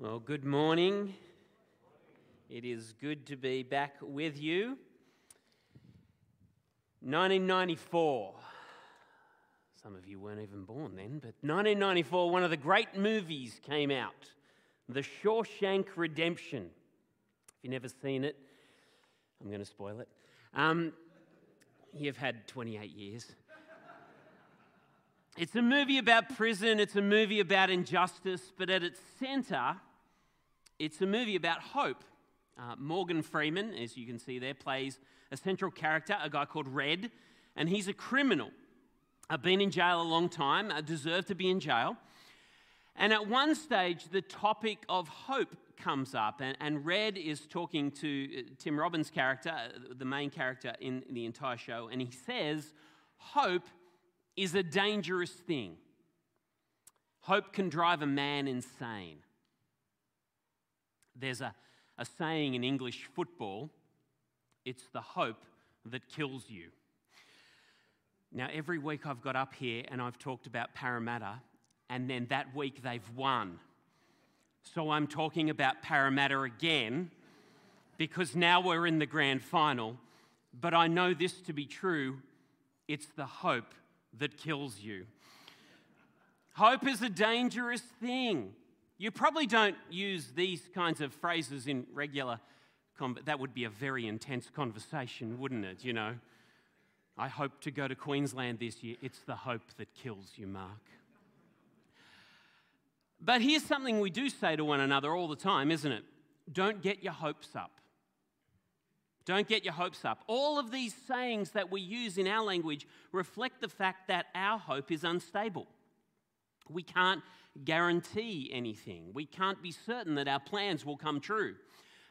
Well, good morning. It is good to be back with you. 1994. Some of you weren't even born then, but 1994, one of the great movies came out The Shawshank Redemption. If you've never seen it, I'm going to spoil it. Um, you've had 28 years. It's a movie about prison, it's a movie about injustice, but at its center, it's a movie about hope. Uh, Morgan Freeman, as you can see there, plays a central character, a guy called Red, and he's a criminal. I've been in jail a long time, I deserve to be in jail. And at one stage, the topic of hope comes up, and, and Red is talking to uh, Tim Robbins' character, uh, the main character in the entire show, and he says, Hope is a dangerous thing. Hope can drive a man insane. There's a, a saying in English football it's the hope that kills you. Now, every week I've got up here and I've talked about Parramatta, and then that week they've won. So I'm talking about Parramatta again because now we're in the grand final. But I know this to be true it's the hope that kills you. Hope is a dangerous thing. You probably don't use these kinds of phrases in regular that would be a very intense conversation, wouldn't it? You know, I hope to go to Queensland this year. It's the hope that kills you, Mark. But here's something we do say to one another all the time, isn't it? Don't get your hopes up. Don't get your hopes up. All of these sayings that we use in our language reflect the fact that our hope is unstable. We can't guarantee anything. We can't be certain that our plans will come true.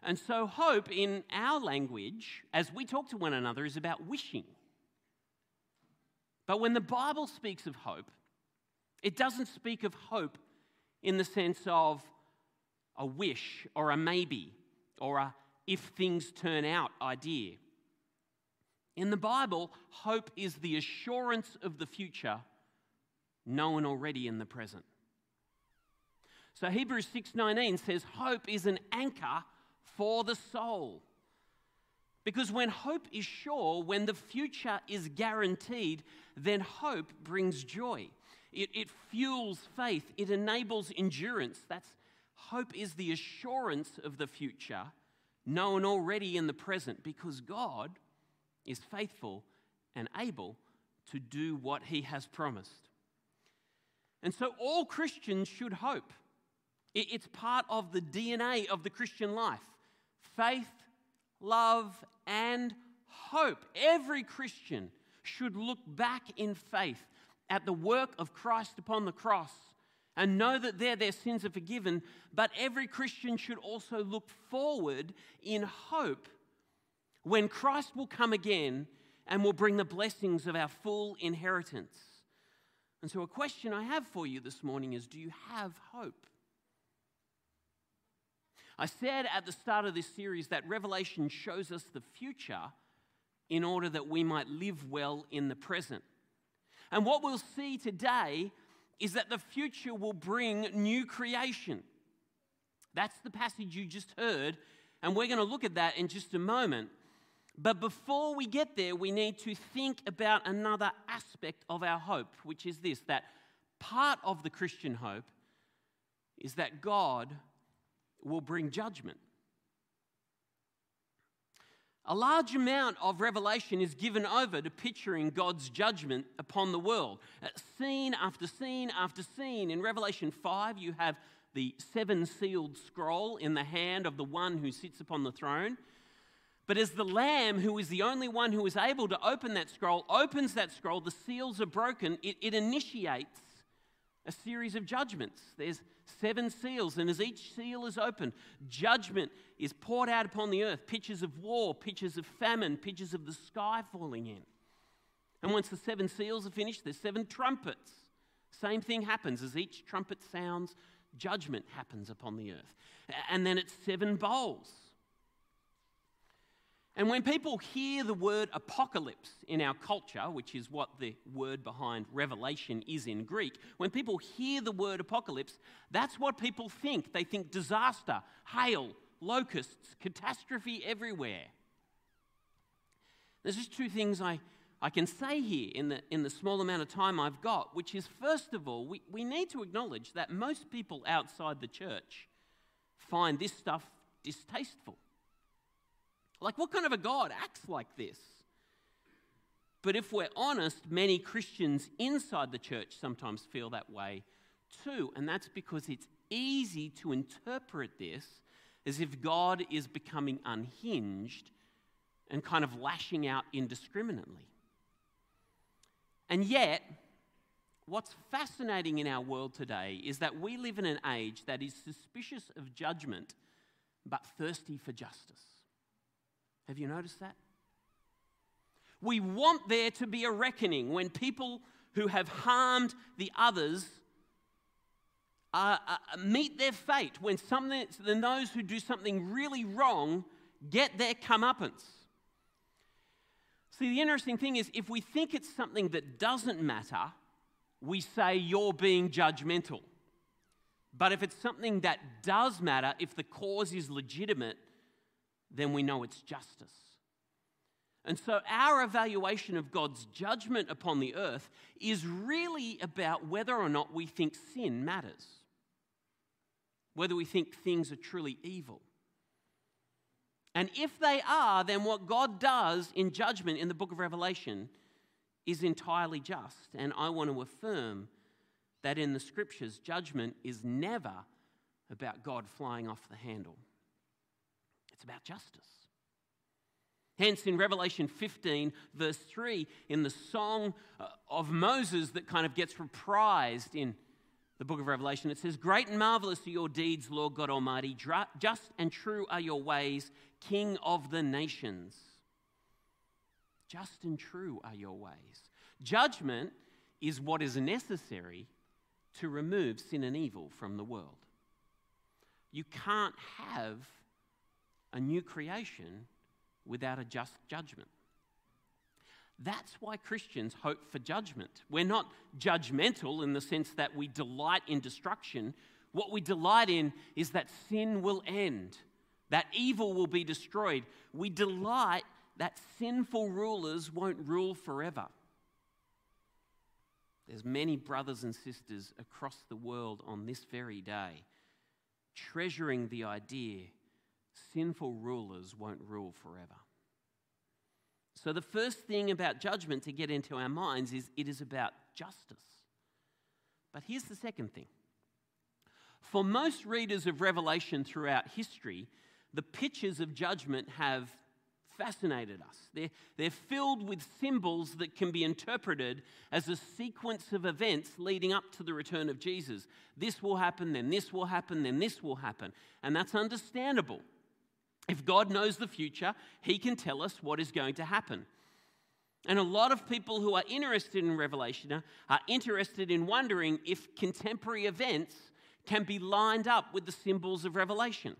And so, hope in our language, as we talk to one another, is about wishing. But when the Bible speaks of hope, it doesn't speak of hope in the sense of a wish or a maybe or a if things turn out idea. In the Bible, hope is the assurance of the future known already in the present. So Hebrews 6:19 says hope is an anchor for the soul. Because when hope is sure, when the future is guaranteed, then hope brings joy. It, it fuels faith, it enables endurance. That's hope is the assurance of the future, known already in the present, because God is faithful and able to do what he has promised. And so all Christians should hope. It's part of the DNA of the Christian life faith, love, and hope. Every Christian should look back in faith at the work of Christ upon the cross and know that there their sins are forgiven. But every Christian should also look forward in hope when Christ will come again and will bring the blessings of our full inheritance. And so, a question I have for you this morning is Do you have hope? I said at the start of this series that Revelation shows us the future in order that we might live well in the present. And what we'll see today is that the future will bring new creation. That's the passage you just heard, and we're going to look at that in just a moment. But before we get there, we need to think about another aspect of our hope, which is this that part of the Christian hope is that God will bring judgment. A large amount of revelation is given over to picturing God's judgment upon the world. Uh, scene after scene after scene. In Revelation 5, you have the seven sealed scroll in the hand of the one who sits upon the throne. But as the Lamb, who is the only one who is able to open that scroll, opens that scroll, the seals are broken, it, it initiates a series of judgments. There's seven seals, and as each seal is opened, judgment is poured out upon the earth pictures of war, pictures of famine, pictures of the sky falling in. And once the seven seals are finished, there's seven trumpets. Same thing happens as each trumpet sounds, judgment happens upon the earth. And then it's seven bowls. And when people hear the word apocalypse in our culture, which is what the word behind revelation is in Greek, when people hear the word apocalypse, that's what people think. They think disaster, hail, locusts, catastrophe everywhere. There's just two things I, I can say here in the, in the small amount of time I've got, which is first of all, we, we need to acknowledge that most people outside the church find this stuff distasteful. Like, what kind of a God acts like this? But if we're honest, many Christians inside the church sometimes feel that way too. And that's because it's easy to interpret this as if God is becoming unhinged and kind of lashing out indiscriminately. And yet, what's fascinating in our world today is that we live in an age that is suspicious of judgment but thirsty for justice. Have you noticed that? We want there to be a reckoning when people who have harmed the others uh, uh, meet their fate, when, something, when those who do something really wrong get their comeuppance. See, the interesting thing is, if we think it's something that doesn't matter, we say you're being judgmental. But if it's something that does matter, if the cause is legitimate, then we know it's justice. And so, our evaluation of God's judgment upon the earth is really about whether or not we think sin matters, whether we think things are truly evil. And if they are, then what God does in judgment in the book of Revelation is entirely just. And I want to affirm that in the scriptures, judgment is never about God flying off the handle. It's about justice. Hence, in Revelation 15, verse 3, in the song uh, of Moses that kind of gets reprised in the book of Revelation, it says, Great and marvelous are your deeds, Lord God Almighty. Just and true are your ways, King of the nations. Just and true are your ways. Judgment is what is necessary to remove sin and evil from the world. You can't have a new creation without a just judgment. That's why Christians hope for judgment. We're not judgmental in the sense that we delight in destruction. What we delight in is that sin will end, that evil will be destroyed. We delight that sinful rulers won't rule forever. There's many brothers and sisters across the world on this very day treasuring the idea sinful rulers won't rule forever. So, the first thing about judgment to get into our minds is it is about justice. But here's the second thing. For most readers of Revelation throughout history, the pictures of judgment have fascinated us. They're, they're filled with symbols that can be interpreted as a sequence of events leading up to the return of Jesus. This will happen, then this will happen, then this will happen. And that's understandable if God knows the future, He can tell us what is going to happen. And a lot of people who are interested in Revelation are interested in wondering if contemporary events can be lined up with the symbols of Revelation.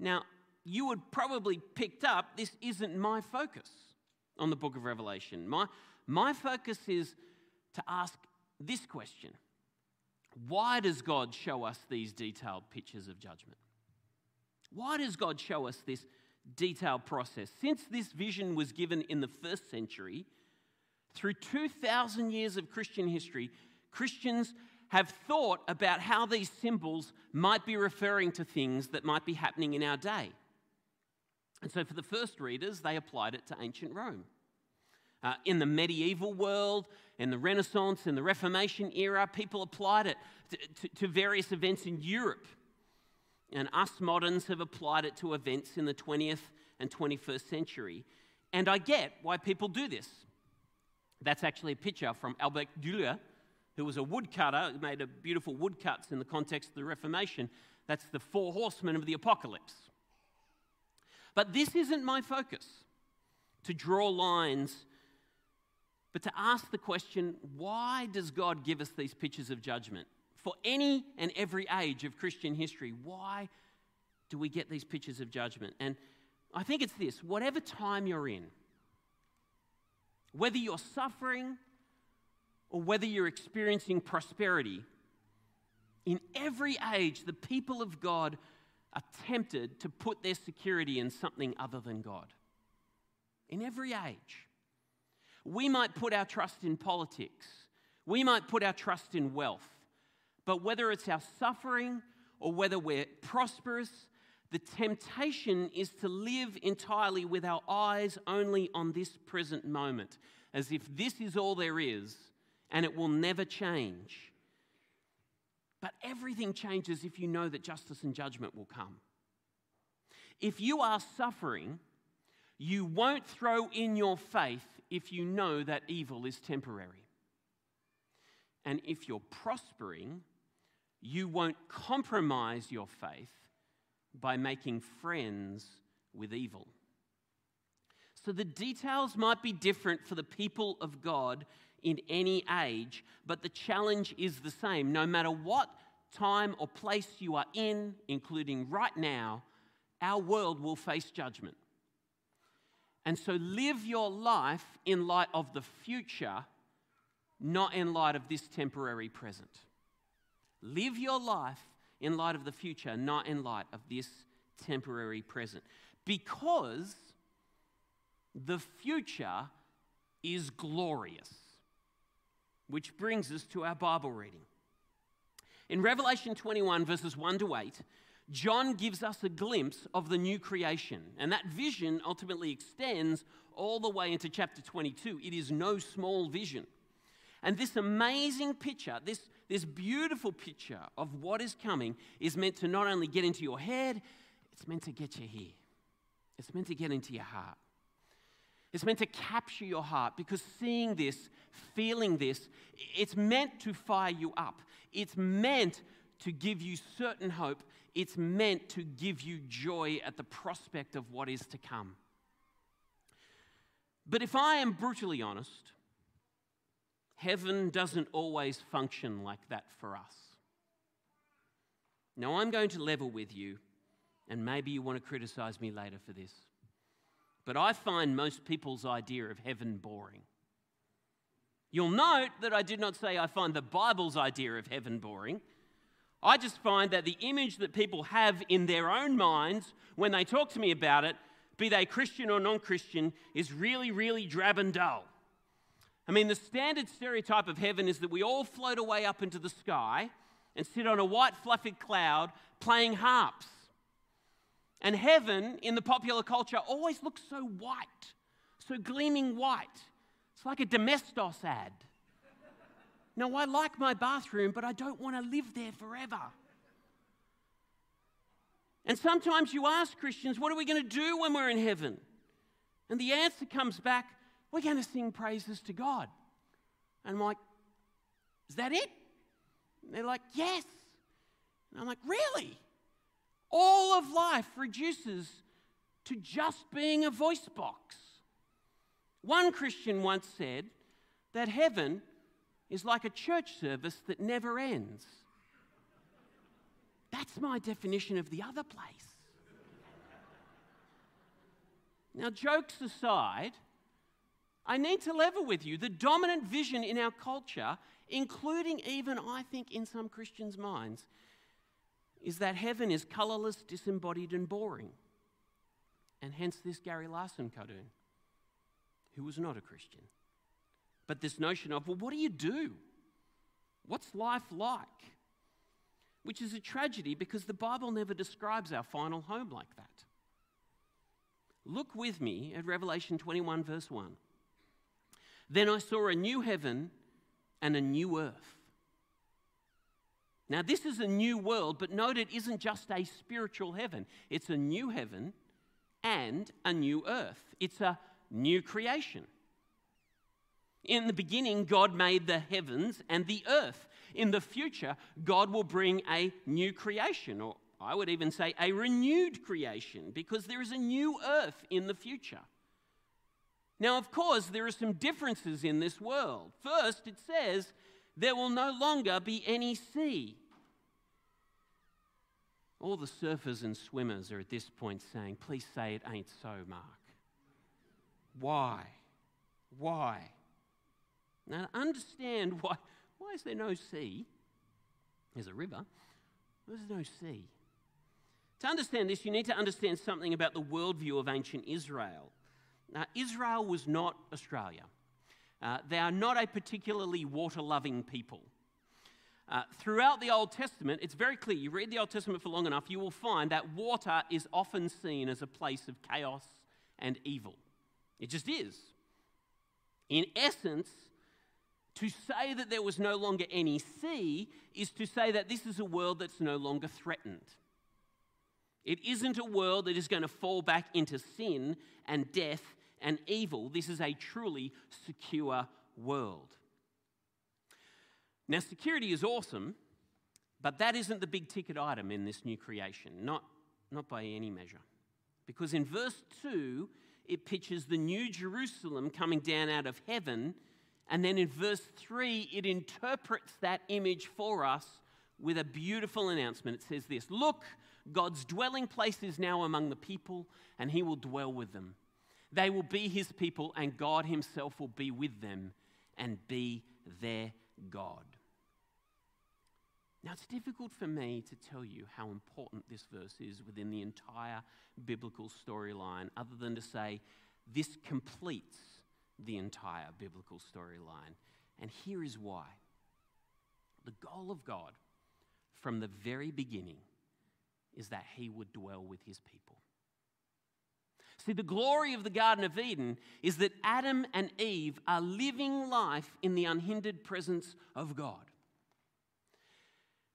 Now, you would probably picked up this isn't my focus on the book of Revelation. My, my focus is to ask this question Why does God show us these detailed pictures of judgment? Why does God show us this detailed process? Since this vision was given in the first century, through 2,000 years of Christian history, Christians have thought about how these symbols might be referring to things that might be happening in our day. And so, for the first readers, they applied it to ancient Rome. Uh, in the medieval world, in the Renaissance, in the Reformation era, people applied it to, to, to various events in Europe. And us moderns have applied it to events in the 20th and 21st century. And I get why people do this. That's actually a picture from Albert Dürer, who was a woodcutter, who made a beautiful woodcuts in the context of the Reformation. That's the four horsemen of the apocalypse. But this isn't my focus to draw lines, but to ask the question why does God give us these pictures of judgment? For any and every age of Christian history. Why do we get these pictures of judgment? And I think it's this whatever time you're in, whether you're suffering or whether you're experiencing prosperity, in every age, the people of God are tempted to put their security in something other than God. In every age. We might put our trust in politics, we might put our trust in wealth, but whether it's our suffering or whether we're prosperous, the temptation is to live entirely with our eyes only on this present moment, as if this is all there is and it will never change. But everything changes if you know that justice and judgment will come. If you are suffering, you won't throw in your faith if you know that evil is temporary. And if you're prospering, you won't compromise your faith by making friends with evil. So the details might be different for the people of God in any age, but the challenge is the same. No matter what time or place you are in, including right now, our world will face judgment. And so live your life in light of the future, not in light of this temporary present. Live your life in light of the future, not in light of this temporary present. Because the future is glorious. Which brings us to our Bible reading. In Revelation 21, verses 1 to 8, John gives us a glimpse of the new creation, and that vision ultimately extends all the way into chapter 22. It is no small vision. And this amazing picture, this, this beautiful picture of what is coming, is meant to not only get into your head, it's meant to get you here. It's meant to get into your heart. It's meant to capture your heart because seeing this, feeling this, it's meant to fire you up. It's meant to give you certain hope. It's meant to give you joy at the prospect of what is to come. But if I am brutally honest, heaven doesn't always function like that for us. Now, I'm going to level with you, and maybe you want to criticize me later for this. But I find most people's idea of heaven boring. You'll note that I did not say I find the Bible's idea of heaven boring. I just find that the image that people have in their own minds when they talk to me about it, be they Christian or non Christian, is really, really drab and dull. I mean, the standard stereotype of heaven is that we all float away up into the sky and sit on a white, fluffy cloud playing harps. And heaven in the popular culture always looks so white, so gleaming white. It's like a Domestos ad. Now, I like my bathroom, but I don't want to live there forever. And sometimes you ask Christians, what are we going to do when we're in heaven? And the answer comes back, we're going to sing praises to God. And I'm like, is that it? And they're like, yes. And I'm like, really? All of life reduces to just being a voice box. One Christian once said that heaven is like a church service that never ends. That's my definition of the other place. Now, jokes aside, I need to level with you. The dominant vision in our culture, including even, I think, in some Christians' minds, is that heaven is colourless, disembodied, and boring. And hence this Gary Larson cartoon, who was not a Christian. But this notion of, well, what do you do? What's life like? Which is a tragedy because the Bible never describes our final home like that. Look with me at Revelation 21, verse 1. Then I saw a new heaven and a new earth. Now, this is a new world, but note it isn't just a spiritual heaven, it's a new heaven and a new earth. It's a new creation. In the beginning, God made the heavens and the earth. In the future, God will bring a new creation, or I would even say a renewed creation, because there is a new earth in the future. Now, of course, there are some differences in this world. First, it says there will no longer be any sea. All the surfers and swimmers are at this point saying, Please say it ain't so, Mark. Why? Why? Now, understand why, why is there no sea? There's a river. There's no sea. To understand this, you need to understand something about the worldview of ancient Israel. Now, Israel was not Australia. Uh, they are not a particularly water loving people. Uh, throughout the Old Testament, it's very clear. You read the Old Testament for long enough, you will find that water is often seen as a place of chaos and evil. It just is. In essence, to say that there was no longer any sea is to say that this is a world that's no longer threatened. It isn't a world that is going to fall back into sin and death and evil. This is a truly secure world. Now, security is awesome, but that isn't the big ticket item in this new creation, not, not by any measure. Because in verse 2, it pictures the new Jerusalem coming down out of heaven. And then in verse 3, it interprets that image for us with a beautiful announcement. It says this Look, God's dwelling place is now among the people, and he will dwell with them. They will be his people, and God himself will be with them and be their God. Now, it's difficult for me to tell you how important this verse is within the entire biblical storyline, other than to say this completes the entire biblical storyline. And here is why. The goal of God from the very beginning is that he would dwell with his people. See, the glory of the Garden of Eden is that Adam and Eve are living life in the unhindered presence of God.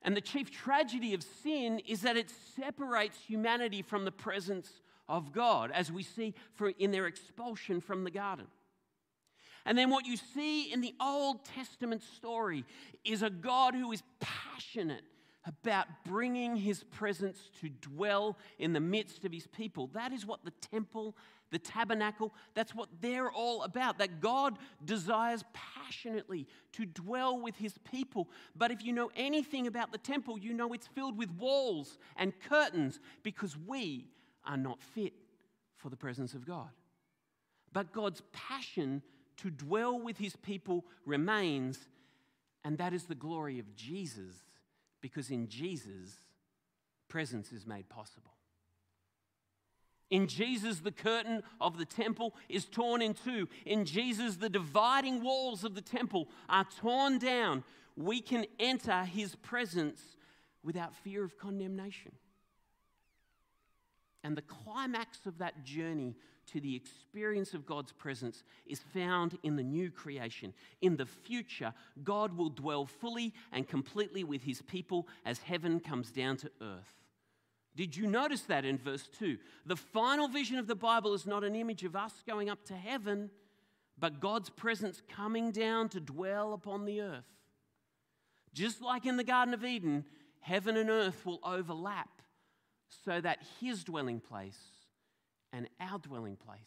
And the chief tragedy of sin is that it separates humanity from the presence of God, as we see for, in their expulsion from the garden. And then what you see in the Old Testament story is a God who is passionate about bringing his presence to dwell in the midst of his people. That is what the temple the tabernacle, that's what they're all about. That God desires passionately to dwell with his people. But if you know anything about the temple, you know it's filled with walls and curtains because we are not fit for the presence of God. But God's passion to dwell with his people remains, and that is the glory of Jesus because in Jesus, presence is made possible. In Jesus, the curtain of the temple is torn in two. In Jesus, the dividing walls of the temple are torn down. We can enter his presence without fear of condemnation. And the climax of that journey to the experience of God's presence is found in the new creation. In the future, God will dwell fully and completely with his people as heaven comes down to earth. Did you notice that in verse 2? The final vision of the Bible is not an image of us going up to heaven, but God's presence coming down to dwell upon the earth. Just like in the Garden of Eden, heaven and earth will overlap so that his dwelling place and our dwelling place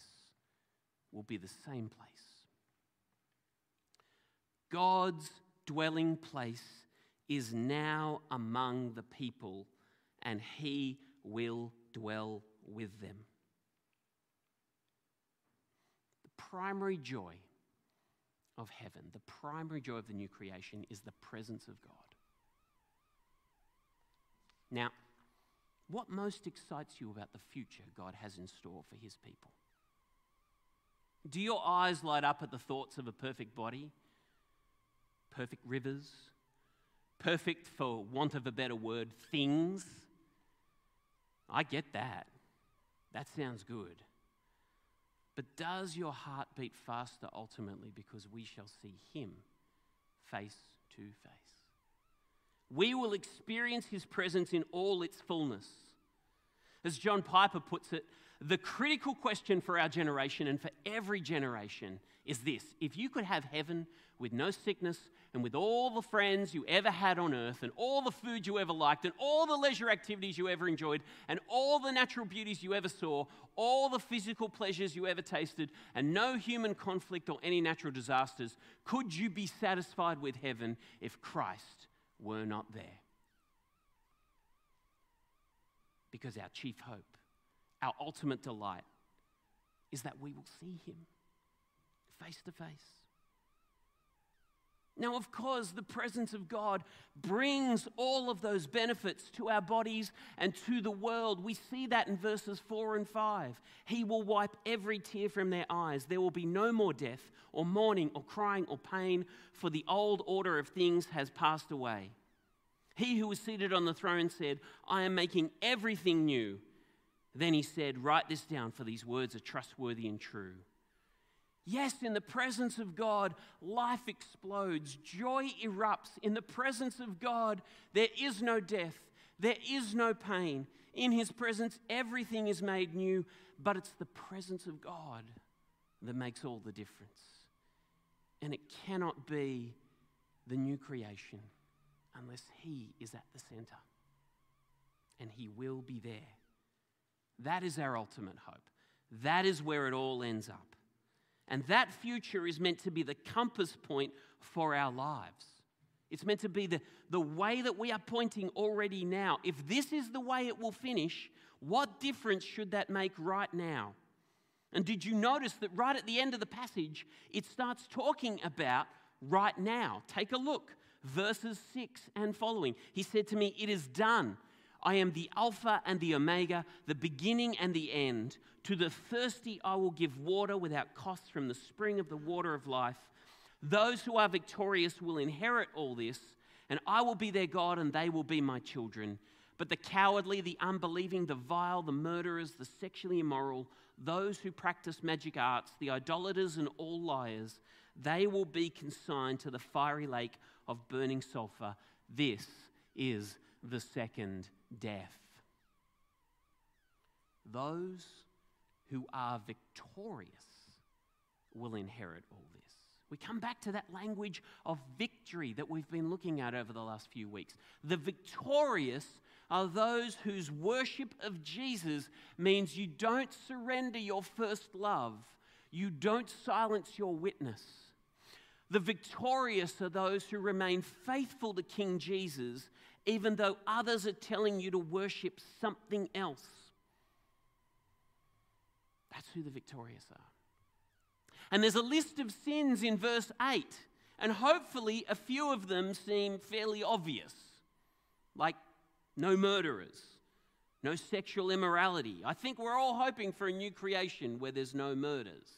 will be the same place. God's dwelling place is now among the people and he will dwell with them. The primary joy of heaven, the primary joy of the new creation is the presence of God. Now, what most excites you about the future God has in store for his people? Do your eyes light up at the thoughts of a perfect body, perfect rivers, perfect, for want of a better word, things? I get that. That sounds good. But does your heart beat faster ultimately because we shall see him face to face? We will experience his presence in all its fullness. As John Piper puts it, the critical question for our generation and for every generation is this if you could have heaven with no sickness and with all the friends you ever had on earth and all the food you ever liked and all the leisure activities you ever enjoyed and all the natural beauties you ever saw, all the physical pleasures you ever tasted, and no human conflict or any natural disasters, could you be satisfied with heaven if Christ were not there? Because our chief hope, our ultimate delight, is that we will see him face to face. Now, of course, the presence of God brings all of those benefits to our bodies and to the world. We see that in verses 4 and 5. He will wipe every tear from their eyes. There will be no more death, or mourning, or crying, or pain, for the old order of things has passed away. He who was seated on the throne said, I am making everything new. Then he said, Write this down, for these words are trustworthy and true. Yes, in the presence of God, life explodes, joy erupts. In the presence of God, there is no death, there is no pain. In His presence, everything is made new, but it's the presence of God that makes all the difference. And it cannot be the new creation unless He is at the center. And He will be there. That is our ultimate hope. That is where it all ends up. And that future is meant to be the compass point for our lives. It's meant to be the, the way that we are pointing already now. If this is the way it will finish, what difference should that make right now? And did you notice that right at the end of the passage, it starts talking about right now? Take a look, verses 6 and following. He said to me, It is done. I am the Alpha and the Omega, the beginning and the end. To the thirsty, I will give water without cost from the spring of the water of life. Those who are victorious will inherit all this, and I will be their God, and they will be my children. But the cowardly, the unbelieving, the vile, the murderers, the sexually immoral, those who practice magic arts, the idolaters, and all liars, they will be consigned to the fiery lake of burning sulfur. This is the second death. Those who are victorious will inherit all this. We come back to that language of victory that we've been looking at over the last few weeks. The victorious are those whose worship of Jesus means you don't surrender your first love, you don't silence your witness. The victorious are those who remain faithful to King Jesus even though others are telling you to worship something else. That's who the victorious are. And there's a list of sins in verse 8, and hopefully a few of them seem fairly obvious, like no murderers, no sexual immorality. I think we're all hoping for a new creation where there's no murders.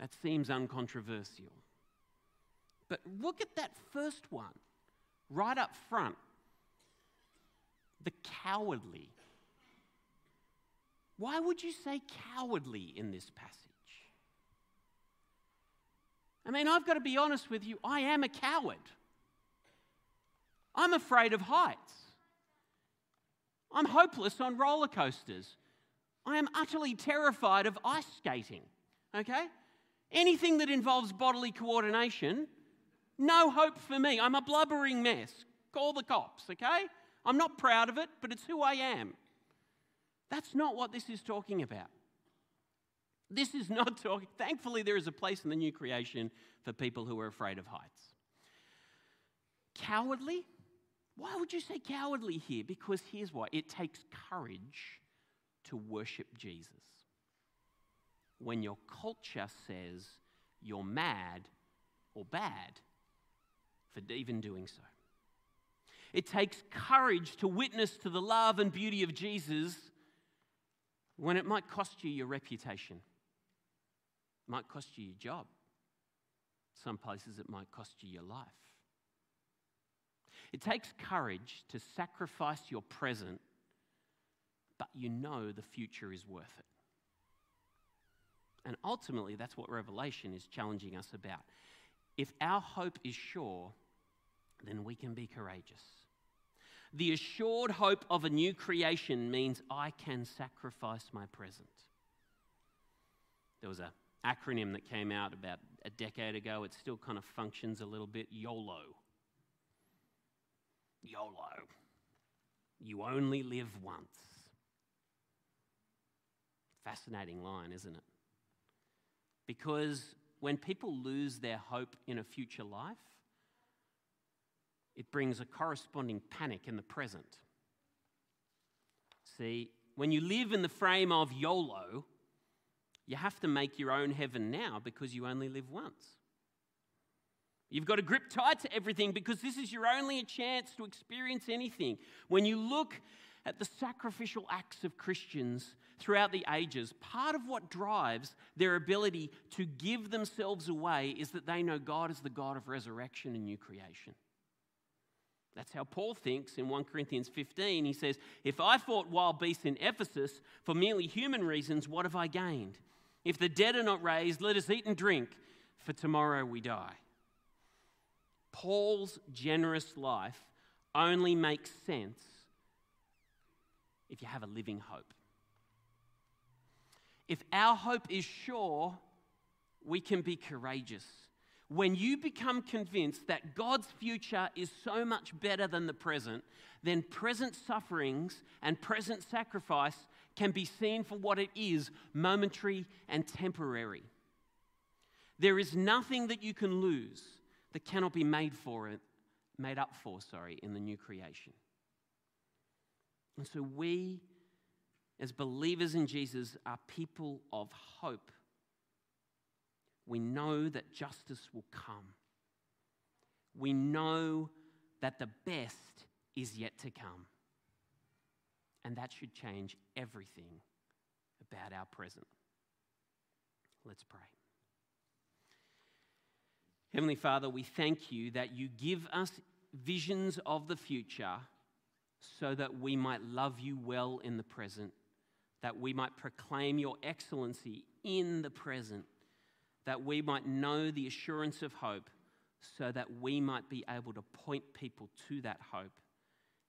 That seems uncontroversial. But look at that first one right up front the cowardly. Why would you say cowardly in this passage? I mean, I've got to be honest with you, I am a coward. I'm afraid of heights. I'm hopeless on roller coasters. I am utterly terrified of ice skating. Okay? Anything that involves bodily coordination, no hope for me. I'm a blubbering mess. Call the cops, okay? I'm not proud of it, but it's who I am. That's not what this is talking about. This is not talking, thankfully, there is a place in the new creation for people who are afraid of heights. Cowardly? Why would you say cowardly here? Because here's why it takes courage to worship Jesus. When your culture says you're mad or bad for even doing so. It takes courage to witness to the love and beauty of Jesus when it might cost you your reputation, it might cost you your job. Some places it might cost you your life. It takes courage to sacrifice your present, but you know the future is worth it. And ultimately, that's what Revelation is challenging us about. If our hope is sure, then we can be courageous. The assured hope of a new creation means I can sacrifice my present. There was an acronym that came out about a decade ago. It still kind of functions a little bit YOLO. YOLO. You only live once. Fascinating line, isn't it? Because when people lose their hope in a future life, it brings a corresponding panic in the present. See, when you live in the frame of YOLO, you have to make your own heaven now because you only live once. You've got to grip tight to everything because this is your only chance to experience anything. When you look at the sacrificial acts of Christians throughout the ages, part of what drives their ability to give themselves away is that they know God is the God of resurrection and new creation. That's how Paul thinks in 1 Corinthians 15. He says, If I fought wild beasts in Ephesus for merely human reasons, what have I gained? If the dead are not raised, let us eat and drink, for tomorrow we die. Paul's generous life only makes sense if you have a living hope. If our hope is sure, we can be courageous. When you become convinced that God's future is so much better than the present, then present sufferings and present sacrifice can be seen for what it is momentary and temporary. There is nothing that you can lose that cannot be made for it, made up for, sorry, in the new creation. And so we, as believers in Jesus, are people of hope. We know that justice will come. We know that the best is yet to come. And that should change everything about our present. Let's pray. Heavenly Father, we thank you that you give us visions of the future so that we might love you well in the present, that we might proclaim your excellency in the present, that we might know the assurance of hope, so that we might be able to point people to that hope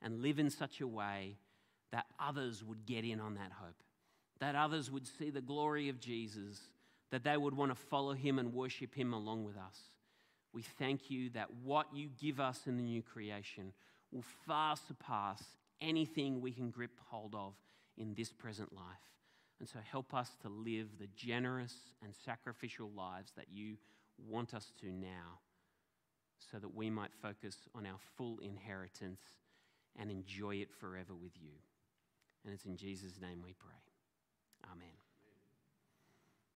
and live in such a way that others would get in on that hope, that others would see the glory of Jesus, that they would want to follow him and worship him along with us. We thank you that what you give us in the new creation will far surpass anything we can grip hold of in this present life. And so help us to live the generous and sacrificial lives that you want us to now, so that we might focus on our full inheritance and enjoy it forever with you. And it's in Jesus' name we pray. Amen.